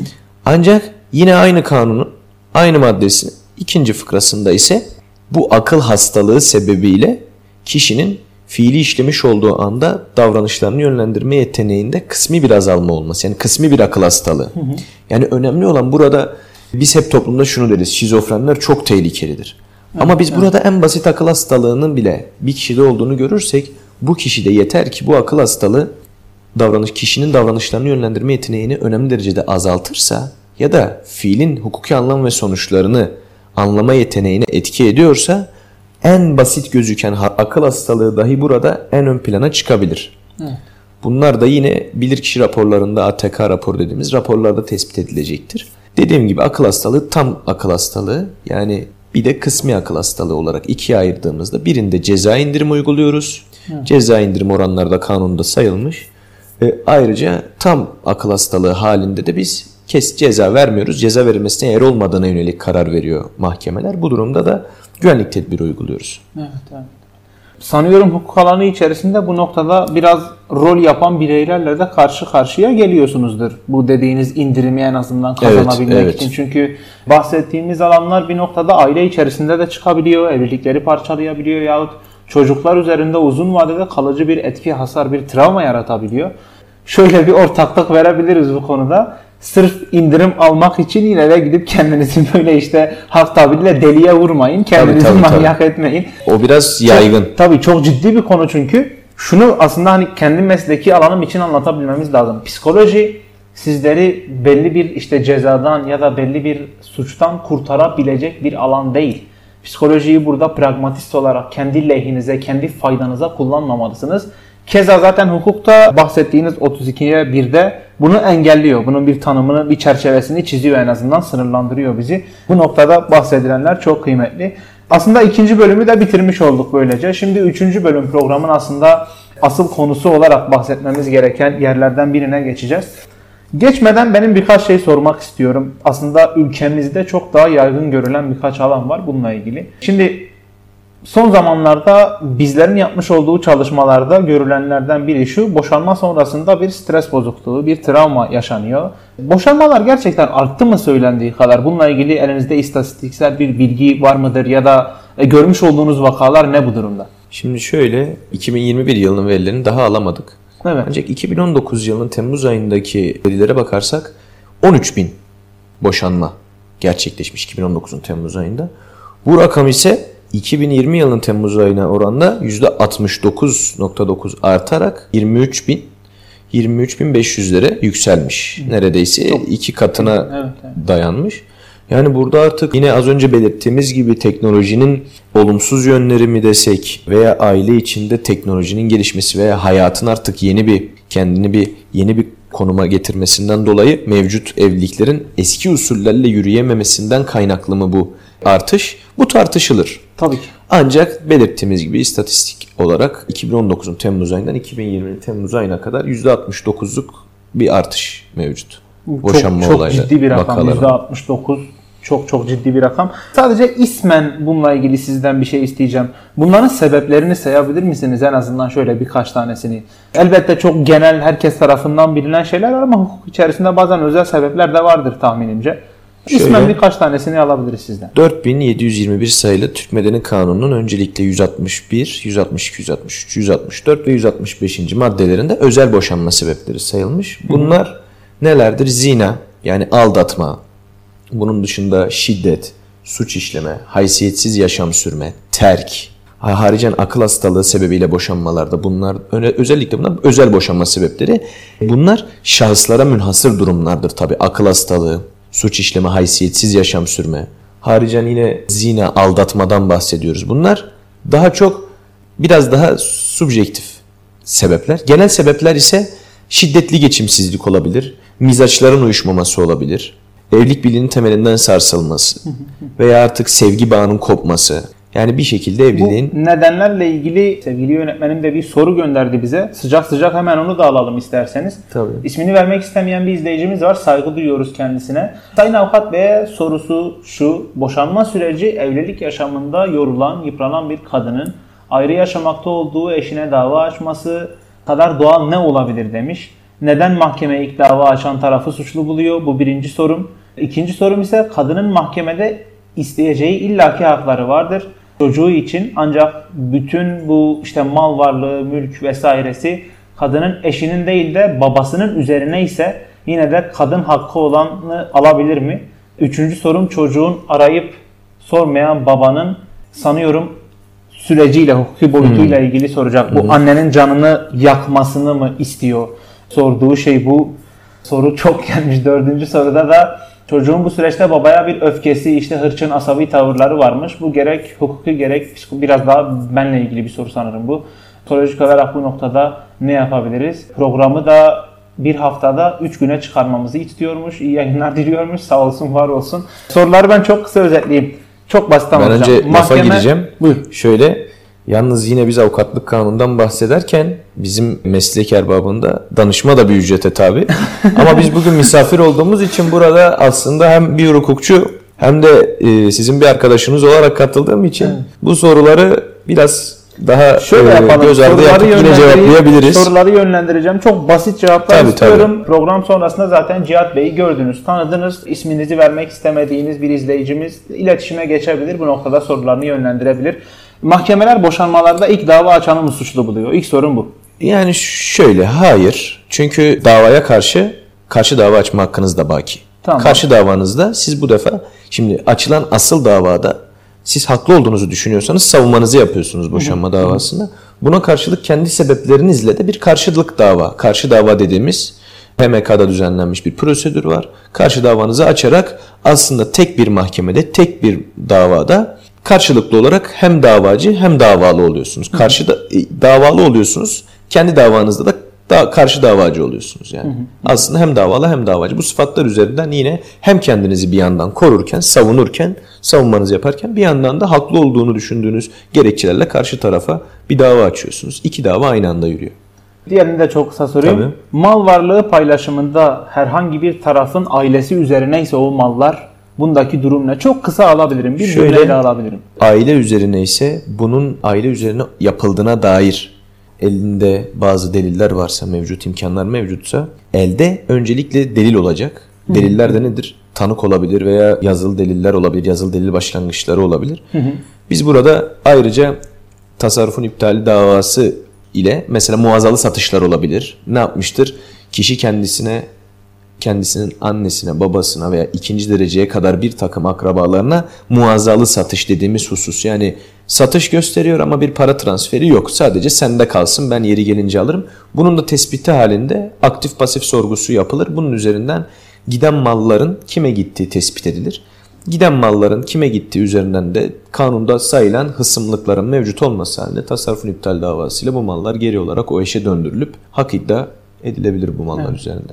Ancak yine aynı kanunun aynı maddesi ikinci fıkrasında ise bu akıl hastalığı sebebiyle kişinin fiili işlemiş olduğu anda davranışlarını yönlendirme yeteneğinde kısmi bir azalma olması. Yani kısmi bir akıl hastalığı. Hı hı. Yani önemli olan burada biz hep toplumda şunu deriz. Şizofrenler çok tehlikelidir. Evet, Ama biz evet. burada en basit akıl hastalığının bile bir kişide olduğunu görürsek bu kişide yeter ki bu akıl hastalığı davranış kişinin davranışlarını yönlendirme yeteneğini önemli derecede azaltırsa ya da fiilin hukuki anlam ve sonuçlarını anlama yeteneğine etki ediyorsa en basit gözüken akıl hastalığı dahi burada en ön plana çıkabilir. Evet. Bunlar da yine bilirkişi raporlarında ATK rapor dediğimiz raporlarda tespit edilecektir. Dediğim gibi akıl hastalığı tam akıl hastalığı yani bir de kısmi akıl hastalığı olarak ikiye ayırdığımızda birinde ceza indirim uyguluyoruz. Ceza indirim oranları da kanunda sayılmış. E, ayrıca tam akıl hastalığı halinde de biz kes ceza vermiyoruz. Ceza verilmesine yer olmadığına yönelik karar veriyor mahkemeler. Bu durumda da güvenlik tedbiri uyguluyoruz. Evet, evet. Sanıyorum hukuk alanı içerisinde bu noktada biraz rol yapan bireylerle de karşı karşıya geliyorsunuzdur. Bu dediğiniz indirimi en azından kazanabilmek evet. için. Çünkü bahsettiğimiz alanlar bir noktada aile içerisinde de çıkabiliyor, evlilikleri parçalayabiliyor yahut çocuklar üzerinde uzun vadede kalıcı bir etki, hasar, bir travma yaratabiliyor. Şöyle bir ortaklık verebiliriz bu konuda. Sırf indirim almak için yine de gidip kendinizi böyle işte halk tabiriyle deliye vurmayın. Kendinizi tabii, tabii. manyak etmeyin. O biraz yaygın. Çok, tabii çok ciddi bir konu çünkü. Şunu aslında hani kendi mesleki alanım için anlatabilmemiz lazım. Psikoloji sizleri belli bir işte cezadan ya da belli bir suçtan kurtarabilecek bir alan değil. Psikolojiyi burada pragmatist olarak kendi lehinize, kendi faydanıza kullanmamalısınız. Keza zaten hukukta bahsettiğiniz 32'ye 1'de bunu engelliyor. Bunun bir tanımını, bir çerçevesini çiziyor en azından, sınırlandırıyor bizi. Bu noktada bahsedilenler çok kıymetli. Aslında ikinci bölümü de bitirmiş olduk böylece. Şimdi üçüncü bölüm programın aslında asıl konusu olarak bahsetmemiz gereken yerlerden birine geçeceğiz. Geçmeden benim birkaç şey sormak istiyorum. Aslında ülkemizde çok daha yaygın görülen birkaç alan var bununla ilgili. Şimdi son zamanlarda bizlerin yapmış olduğu çalışmalarda görülenlerden biri şu. Boşanma sonrasında bir stres bozukluğu, bir travma yaşanıyor. Boşanmalar gerçekten arttı mı söylendiği kadar? Bununla ilgili elinizde istatistiksel bir bilgi var mıdır ya da e, görmüş olduğunuz vakalar ne bu durumda? Şimdi şöyle 2021 yılının verilerini daha alamadık. Evet. Ancak 2019 yılının Temmuz ayındaki verilere bakarsak 13 bin boşanma gerçekleşmiş 2019'un Temmuz ayında. Bu rakam ise 2020 yılının Temmuz ayına oranla %69.9 artarak 23 bin 23.500'lere yükselmiş. Neredeyse iki katına Evet, evet. dayanmış. Yani burada artık yine az önce belirttiğimiz gibi teknolojinin olumsuz yönleri mi desek veya aile içinde teknolojinin gelişmesi veya hayatın artık yeni bir kendini bir yeni bir konuma getirmesinden dolayı mevcut evliliklerin eski usullerle yürüyememesinden kaynaklı mı bu artış? Bu tartışılır. Tabii ki. Ancak belirttiğimiz gibi istatistik olarak 2019'un Temmuz ayından 2020'nin Temmuz ayına kadar %69'luk bir artış mevcut. Boşanma çok, çok ciddi bir rakam. vakaları. %69 çok çok ciddi bir rakam. Sadece ismen bununla ilgili sizden bir şey isteyeceğim. Bunların sebeplerini sayabilir misiniz en azından şöyle birkaç tanesini? Elbette çok genel herkes tarafından bilinen şeyler var ama hukuk içerisinde bazen özel sebepler de vardır tahminimce. İsmen Şöyle. birkaç tanesini alabiliriz sizden. 4721 sayılı Türk Medeni Kanunu'nun öncelikle 161, 162, 163, 164 ve 165. maddelerinde özel boşanma sebepleri sayılmış. Bunlar nelerdir? Zina yani aldatma, bunun dışında şiddet, suç işleme, haysiyetsiz yaşam sürme, terk, ha- haricen akıl hastalığı sebebiyle boşanmalarda bunlar özellikle bunlar özel boşanma sebepleri. Bunlar şahıslara münhasır durumlardır tabi. Akıl hastalığı, suç işleme, haysiyetsiz yaşam sürme. Haricen yine zina, aldatmadan bahsediyoruz. Bunlar daha çok biraz daha subjektif sebepler. Genel sebepler ise şiddetli geçimsizlik olabilir, mizaçların uyuşmaması olabilir, evlilik birliğinin temelinden sarsılması veya artık sevgi bağının kopması. Yani bir şekilde Bu evliliğin nedenlerle ilgili sevgili yönetmenim de bir soru gönderdi bize. Sıcak sıcak hemen onu da alalım isterseniz. Tabii. İsmini vermek istemeyen bir izleyicimiz var. Saygı duyuyoruz kendisine. Sayın Avukat Bey'e sorusu şu. Boşanma süreci evlilik yaşamında yorulan, yıpranan bir kadının ayrı yaşamakta olduğu eşine dava açması kadar doğal ne olabilir demiş. Neden mahkeme ilk dava açan tarafı suçlu buluyor? Bu birinci sorum. İkinci sorum ise kadının mahkemede isteyeceği illaki hakları vardır. Çocuğu için ancak bütün bu işte mal varlığı, mülk vesairesi kadının eşinin değil de babasının üzerine ise yine de kadın hakkı olanı alabilir mi? Üçüncü sorum çocuğun arayıp sormayan babanın sanıyorum süreciyle, hukuki boyutuyla ilgili soracak. Bu annenin canını yakmasını mı istiyor? Sorduğu şey bu. Soru çok gelmiş. Dördüncü soruda da çocuğun bu süreçte babaya bir öfkesi, işte hırçın, asabi tavırları varmış. Bu gerek hukuki gerek biraz daha benle ilgili bir soru sanırım bu. Psikolojik olarak bu noktada ne yapabiliriz? Programı da bir haftada 3 güne çıkarmamızı istiyormuş. İyi yayınlar diliyormuş. Sağ olsun, var olsun. Soruları ben çok kısa özetleyeyim. Çok basit Ben anlatacağım. önce lafa gireceğim. Buyur. Şöyle yalnız yine biz avukatlık kanunundan bahsederken bizim meslek erbabında danışma da bir ücrete tabi. Ama biz bugün misafir olduğumuz için burada aslında hem bir hukukçu hem de e, sizin bir arkadaşınız olarak katıldığım için bu soruları biraz daha Şöyle e, yapalım. göz ardı soruları yapıp yine cevaplayabiliriz. Soruları yönlendireceğim. Çok basit cevaplar Tabii, istiyorum. Program sonrasında zaten Cihat Bey'i gördünüz, tanıdınız. İsminizi vermek istemediğiniz bir izleyicimiz iletişime geçebilir. Bu noktada sorularını yönlendirebilir. Mahkemeler boşanmalarda ilk dava açanı mı suçlu buluyor? İlk sorun bu. Yani şöyle hayır. Çünkü davaya karşı karşı dava açma hakkınız da baki. Tamam. Karşı davanızda siz bu defa şimdi açılan asıl davada siz haklı olduğunuzu düşünüyorsanız savunmanızı yapıyorsunuz boşanma davasında. Buna karşılık kendi sebeplerinizle de bir karşılık dava, karşı dava dediğimiz PMK'da düzenlenmiş bir prosedür var. Karşı davanızı açarak aslında tek bir mahkemede, tek bir davada karşılıklı olarak hem davacı hem davalı oluyorsunuz. Karşı da, e, davalı oluyorsunuz. Kendi davanızda da da karşı davacı oluyorsunuz yani. Aslında hem davalı hem davacı. Bu sıfatlar üzerinden yine hem kendinizi bir yandan korurken, savunurken, savunmanızı yaparken bir yandan da haklı olduğunu düşündüğünüz gerekçelerle karşı tarafa bir dava açıyorsunuz. İki dava aynı anda yürüyor. Diğerini de çok kısa sorayım. Tabii. Mal varlığı paylaşımında herhangi bir tarafın ailesi üzerine ise o mallar bundaki durum ne? Çok kısa alabilirim. Bir Şöyle- cümleyle alabilirim. Aile üzerine ise bunun aile üzerine yapıldığına dair elinde bazı deliller varsa mevcut imkanlar mevcutsa elde öncelikle delil olacak. Deliller de nedir? Tanık olabilir veya yazılı deliller olabilir. Yazılı delil başlangıçları olabilir. Biz burada ayrıca tasarrufun iptali davası ile mesela muazzalı satışlar olabilir. Ne yapmıştır? Kişi kendisine kendisinin annesine, babasına veya ikinci dereceye kadar bir takım akrabalarına muazzalı satış dediğimiz husus. Yani satış gösteriyor ama bir para transferi yok. Sadece sende kalsın ben yeri gelince alırım. Bunun da tespiti halinde aktif pasif sorgusu yapılır. Bunun üzerinden giden malların kime gittiği tespit edilir. Giden malların kime gittiği üzerinden de kanunda sayılan hısımlıkların mevcut olması halinde tasarrufun iptal davasıyla bu mallar geri olarak o eşe döndürülüp hak iddia edilebilir bu mallar üzerinde.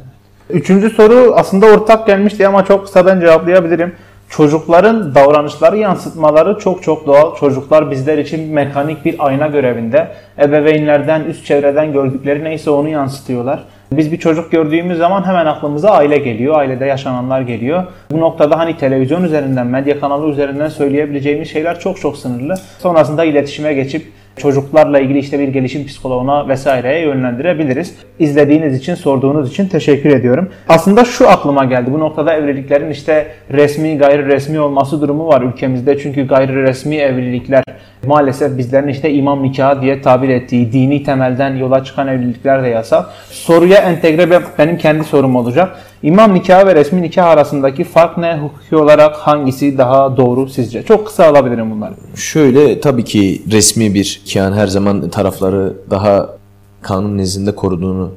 Üçüncü soru aslında ortak gelmişti ama çok kısa ben cevaplayabilirim. Çocukların davranışları yansıtmaları çok çok doğal. Çocuklar bizler için mekanik bir ayna görevinde. Ebeveynlerden, üst çevreden gördükleri neyse onu yansıtıyorlar. Biz bir çocuk gördüğümüz zaman hemen aklımıza aile geliyor, ailede yaşananlar geliyor. Bu noktada hani televizyon üzerinden, medya kanalı üzerinden söyleyebileceğimiz şeyler çok çok sınırlı. Sonrasında iletişime geçip çocuklarla ilgili işte bir gelişim psikoloğuna vesaireye yönlendirebiliriz. İzlediğiniz için, sorduğunuz için teşekkür ediyorum. Aslında şu aklıma geldi. Bu noktada evliliklerin işte resmi, gayri resmi olması durumu var ülkemizde. Çünkü gayri resmi evlilikler maalesef bizlerin işte imam nikahı diye tabir ettiği dini temelden yola çıkan evlilikler de yasal. Soruya entegre benim kendi sorum olacak. İmam nikahı ve resmi nikah arasındaki fark ne? Hukuki olarak hangisi daha doğru sizce? Çok kısa alabilirim bunları. Şöyle tabii ki resmi bir kian her zaman tarafları daha kanun nezdinde koruduğunu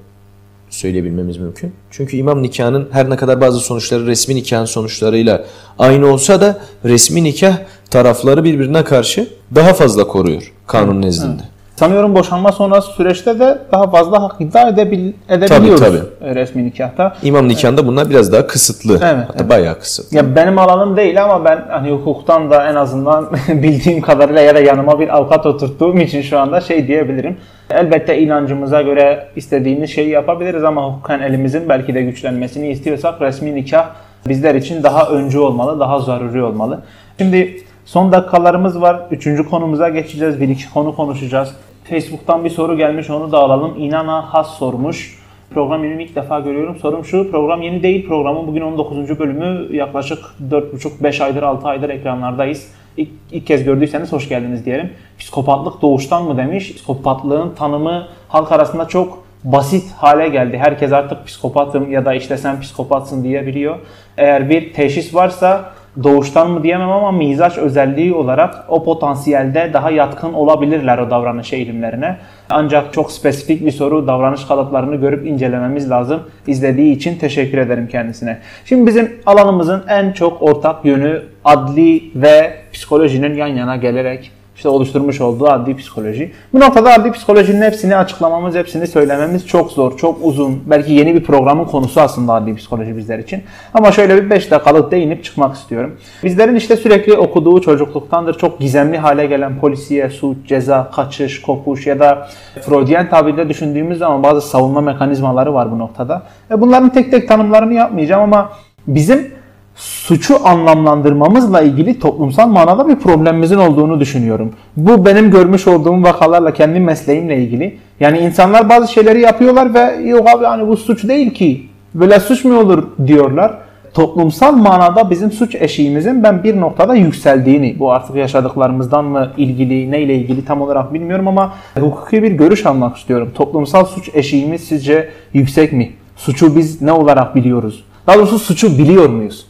söyleyebilmemiz mümkün. Çünkü imam nikahının her ne kadar bazı sonuçları resmi nikahın sonuçlarıyla aynı olsa da resmi nikah tarafları birbirine karşı daha fazla koruyor kanun nezdinde. Sanıyorum boşanma sonrası süreçte de daha fazla hak iddia edebil, edebiliyoruz tabii. e, resmi nikahta. İmam nikahında bunlar biraz daha kısıtlı. Evet, Hatta bayağı kısıtlı. Ya benim alanım değil ama ben hani hukuktan da en azından bildiğim kadarıyla ya da yanıma bir avukat oturttuğum için şu anda şey diyebilirim. Elbette inancımıza göre istediğimiz şeyi yapabiliriz ama hukuken elimizin belki de güçlenmesini istiyorsak resmi nikah bizler için daha öncü olmalı, daha zaruri olmalı. Şimdi son dakikalarımız var. Üçüncü konumuza geçeceğiz. Bir iki konu konuşacağız. Facebook'tan bir soru gelmiş onu da alalım. İnana Has sormuş. Program yeni ilk defa görüyorum. Sorum şu, program yeni değil. Programın bugün 19. bölümü yaklaşık 4,5-5 aydır, 6 aydır ekranlardayız. İlk, ilk kez gördüyseniz hoş geldiniz diyelim. Psikopatlık doğuştan mı demiş. Psikopatlığın tanımı halk arasında çok basit hale geldi. Herkes artık psikopatım ya da işte sen psikopatsın diyebiliyor. Eğer bir teşhis varsa doğuştan mı diyemem ama mizaç özelliği olarak o potansiyelde daha yatkın olabilirler o davranış eğilimlerine. Ancak çok spesifik bir soru, davranış kalıplarını görüp incelememiz lazım. İzlediği için teşekkür ederim kendisine. Şimdi bizim alanımızın en çok ortak yönü adli ve psikolojinin yan yana gelerek işte oluşturmuş olduğu adli psikoloji. Bu noktada adli psikolojinin hepsini açıklamamız, hepsini söylememiz çok zor, çok uzun. Belki yeni bir programın konusu aslında adli psikoloji bizler için. Ama şöyle bir 5 dakikalık değinip çıkmak istiyorum. Bizlerin işte sürekli okuduğu çocukluktandır çok gizemli hale gelen polisiye, suç, ceza, kaçış, kopuş ya da Freudian tabirde düşündüğümüz zaman bazı savunma mekanizmaları var bu noktada. E bunların tek tek tanımlarını yapmayacağım ama bizim suçu anlamlandırmamızla ilgili toplumsal manada bir problemimizin olduğunu düşünüyorum. Bu benim görmüş olduğum vakalarla kendi mesleğimle ilgili. Yani insanlar bazı şeyleri yapıyorlar ve yok abi hani bu suç değil ki. Böyle suç mu olur diyorlar. Toplumsal manada bizim suç eşiğimizin ben bir noktada yükseldiğini, bu artık yaşadıklarımızdan mı ilgili, neyle ilgili tam olarak bilmiyorum ama hukuki bir görüş almak istiyorum. Toplumsal suç eşiğimiz sizce yüksek mi? Suçu biz ne olarak biliyoruz? Daha doğrusu suçu biliyor muyuz?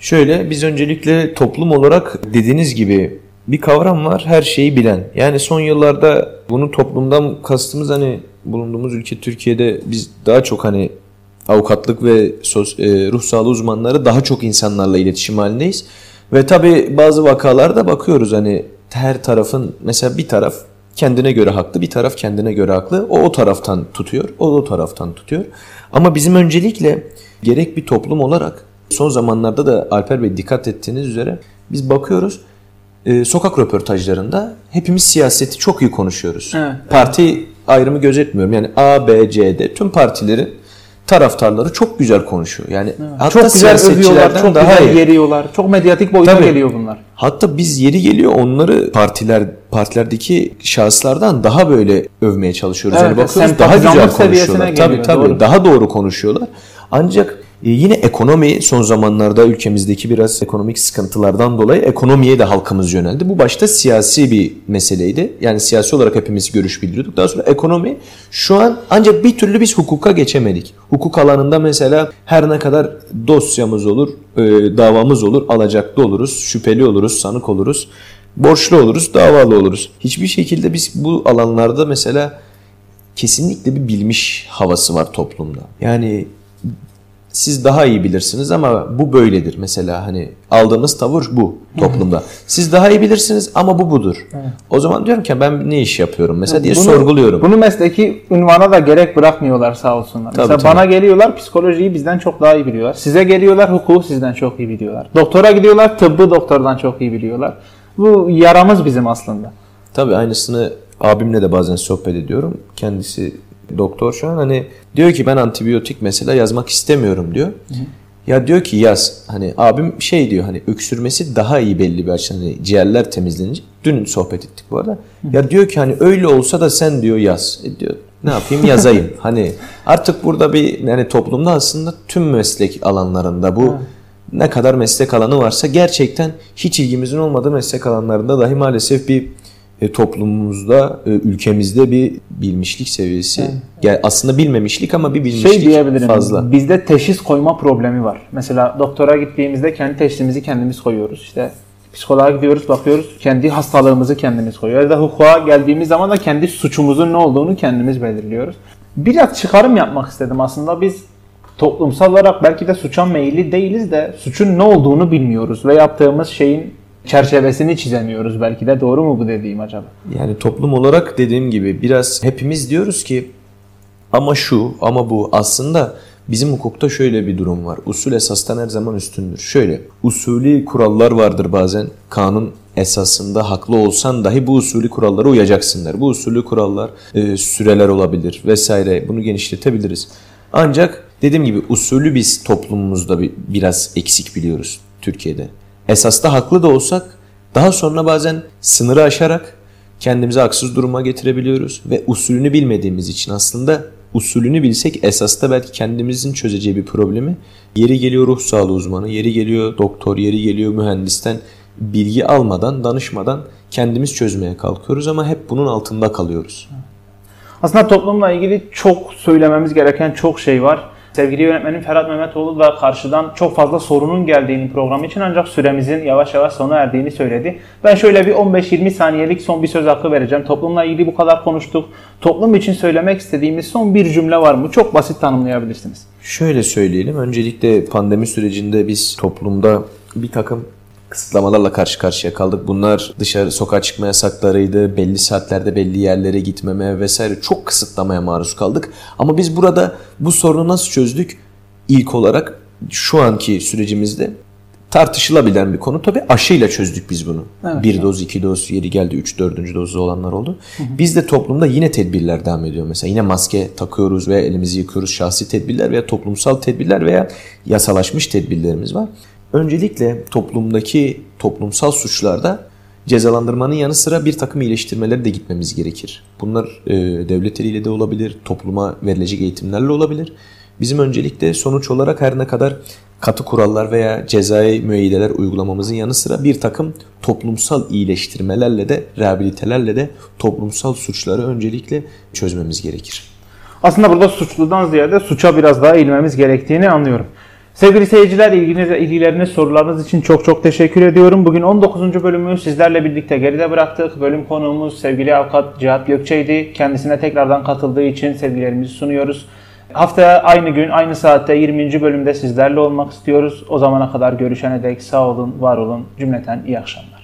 Şöyle biz öncelikle toplum olarak dediğiniz gibi bir kavram var her şeyi bilen. Yani son yıllarda bunu toplumdan kastımız hani bulunduğumuz ülke Türkiye'de biz daha çok hani avukatlık ve sos, e, ruh sağlığı uzmanları daha çok insanlarla iletişim halindeyiz. Ve tabi bazı vakalarda bakıyoruz hani her tarafın mesela bir taraf kendine göre haklı bir taraf kendine göre haklı. O o taraftan tutuyor o o taraftan tutuyor. Ama bizim öncelikle gerek bir toplum olarak son zamanlarda da Alper Bey dikkat ettiğiniz üzere biz bakıyoruz e, sokak röportajlarında hepimiz siyaseti çok iyi konuşuyoruz. Evet. Parti ayrımı gözetmiyorum. Yani A, B, C, D tüm partilerin taraftarları çok güzel konuşuyor. Yani hatta çok güzel övüyorlar, çok daha güzel iyi. yeriyorlar. Çok medyatik boyuta Tabii. geliyor bunlar. Hatta biz yeri geliyor onları partiler partilerdeki şahıslardan daha böyle övmeye çalışıyoruz. Evet, yani bakıyoruz daha güzel konuşuyorlar. geliyor, Tabii tabii doğru. daha doğru konuşuyorlar. Ancak yine ekonomi son zamanlarda ülkemizdeki biraz ekonomik sıkıntılardan dolayı ekonomiye de halkımız yöneldi. Bu başta siyasi bir meseleydi. Yani siyasi olarak hepimiz görüş bildiriyorduk. Daha sonra ekonomi şu an ancak bir türlü biz hukuka geçemedik. Hukuk alanında mesela her ne kadar dosyamız olur, e, davamız olur, alacaklı oluruz, şüpheli oluruz, sanık oluruz, borçlu oluruz, davalı oluruz. Hiçbir şekilde biz bu alanlarda mesela kesinlikle bir bilmiş havası var toplumda. Yani siz daha iyi bilirsiniz ama bu böyledir mesela hani aldığımız tavır bu toplumda. Siz daha iyi bilirsiniz ama bu budur. O zaman diyorum ki ben ne iş yapıyorum mesela diye Bunu- sorguluyorum. Bunu mesleki ünvana da gerek bırakmıyorlar sağ olsunlar. Tabii, Mesela tabii. bana geliyorlar psikolojiyi bizden çok daha iyi biliyorlar. Size geliyorlar hukuku sizden çok iyi biliyorlar. Doktora gidiyorlar tıbbı doktordan çok iyi biliyorlar. Bu yaramız bizim aslında. Tabii aynısını abimle de bazen sohbet ediyorum. Kendisi doktor şu an hani diyor ki ben antibiyotik mesela yazmak istemiyorum diyor. Ya diyor ki yaz. Hani abim şey diyor hani öksürmesi daha iyi belli bir açıdan. Hani ciğerler temizlenince. Dün sohbet ettik bu arada. Ya diyor ki hani öyle olsa da sen diyor yaz. E diyor ne yapayım yazayım. hani artık burada bir yani toplumda aslında tüm meslek alanlarında bu ne kadar meslek alanı varsa gerçekten hiç ilgimizin olmadığı meslek alanlarında dahi maalesef bir e, toplumumuzda, e, ülkemizde bir bilmişlik seviyesi. Yani aslında bilmemişlik ama bir bilmişlik Şey diyebilirim. fazla. Bizde teşhis koyma problemi var. Mesela doktora gittiğimizde kendi teşhisimizi kendimiz koyuyoruz. İşte psikoloğa gidiyoruz, bakıyoruz. Kendi hastalığımızı kendimiz koyuyoruz. Ya da hukuka geldiğimiz zaman da kendi suçumuzun ne olduğunu kendimiz belirliyoruz. Biraz çıkarım yapmak istedim aslında. Biz toplumsal olarak belki de suça meyilli değiliz de suçun ne olduğunu bilmiyoruz ve yaptığımız şeyin çerçevesini çizemiyoruz belki de. Doğru mu bu dediğim acaba? Yani toplum olarak dediğim gibi biraz hepimiz diyoruz ki ama şu ama bu aslında bizim hukukta şöyle bir durum var. Usul esastan her zaman üstündür. Şöyle usulü kurallar vardır bazen kanun esasında haklı olsan dahi bu usulü kurallara uyacaksınlar. Bu usulü kurallar e, süreler olabilir vesaire bunu genişletebiliriz. Ancak dediğim gibi usulü biz toplumumuzda bir, biraz eksik biliyoruz Türkiye'de. Esasta haklı da olsak daha sonra bazen sınırı aşarak kendimizi haksız duruma getirebiliyoruz ve usulünü bilmediğimiz için aslında usulünü bilsek esasta belki kendimizin çözeceği bir problemi yeri geliyor ruh sağlığı uzmanı, yeri geliyor doktor, yeri geliyor mühendisten bilgi almadan, danışmadan kendimiz çözmeye kalkıyoruz ama hep bunun altında kalıyoruz. Aslında toplumla ilgili çok söylememiz gereken çok şey var. Sevgili yönetmenim Ferhat Mehmetoğlu da karşıdan çok fazla sorunun geldiğini program için ancak süremizin yavaş yavaş sona erdiğini söyledi. Ben şöyle bir 15-20 saniyelik son bir söz hakkı vereceğim. Toplumla ilgili bu kadar konuştuk. Toplum için söylemek istediğimiz son bir cümle var mı? Çok basit tanımlayabilirsiniz. Şöyle söyleyelim. Öncelikle pandemi sürecinde biz toplumda bir takım kısıtlamalarla karşı karşıya kaldık. Bunlar dışarı sokağa çıkma yasaklarıydı, belli saatlerde belli yerlere gitmeme vesaire çok kısıtlamaya maruz kaldık. Ama biz burada bu sorunu nasıl çözdük? İlk olarak şu anki sürecimizde tartışılabilen bir konu. Tabii aşıyla çözdük biz bunu. Evet. bir doz, iki doz, yeri geldi üç, dördüncü dozlu olanlar oldu. Biz de toplumda yine tedbirler devam ediyor. Mesela yine maske takıyoruz veya elimizi yıkıyoruz. Şahsi tedbirler veya toplumsal tedbirler veya yasalaşmış tedbirlerimiz var. Öncelikle toplumdaki toplumsal suçlarda cezalandırmanın yanı sıra bir takım iyileştirmeleri de gitmemiz gerekir. Bunlar e, devlet eliyle de olabilir, topluma verilecek eğitimlerle olabilir. Bizim öncelikle sonuç olarak her ne kadar katı kurallar veya cezai müeyyideler uygulamamızın yanı sıra bir takım toplumsal iyileştirmelerle de, rehabilitelerle de toplumsal suçları öncelikle çözmemiz gerekir. Aslında burada suçludan ziyade suça biraz daha eğilmemiz gerektiğini anlıyorum. Sevgili seyirciler ilginiz, ilgileriniz, sorularınız için çok çok teşekkür ediyorum. Bugün 19. bölümü sizlerle birlikte geride bıraktık. Bölüm konuğumuz sevgili avukat Cihat Gökçe'ydi. Kendisine tekrardan katıldığı için sevgilerimizi sunuyoruz. Haftaya aynı gün, aynı saatte 20. bölümde sizlerle olmak istiyoruz. O zamana kadar görüşene dek sağ olun, var olun. Cümleten iyi akşamlar.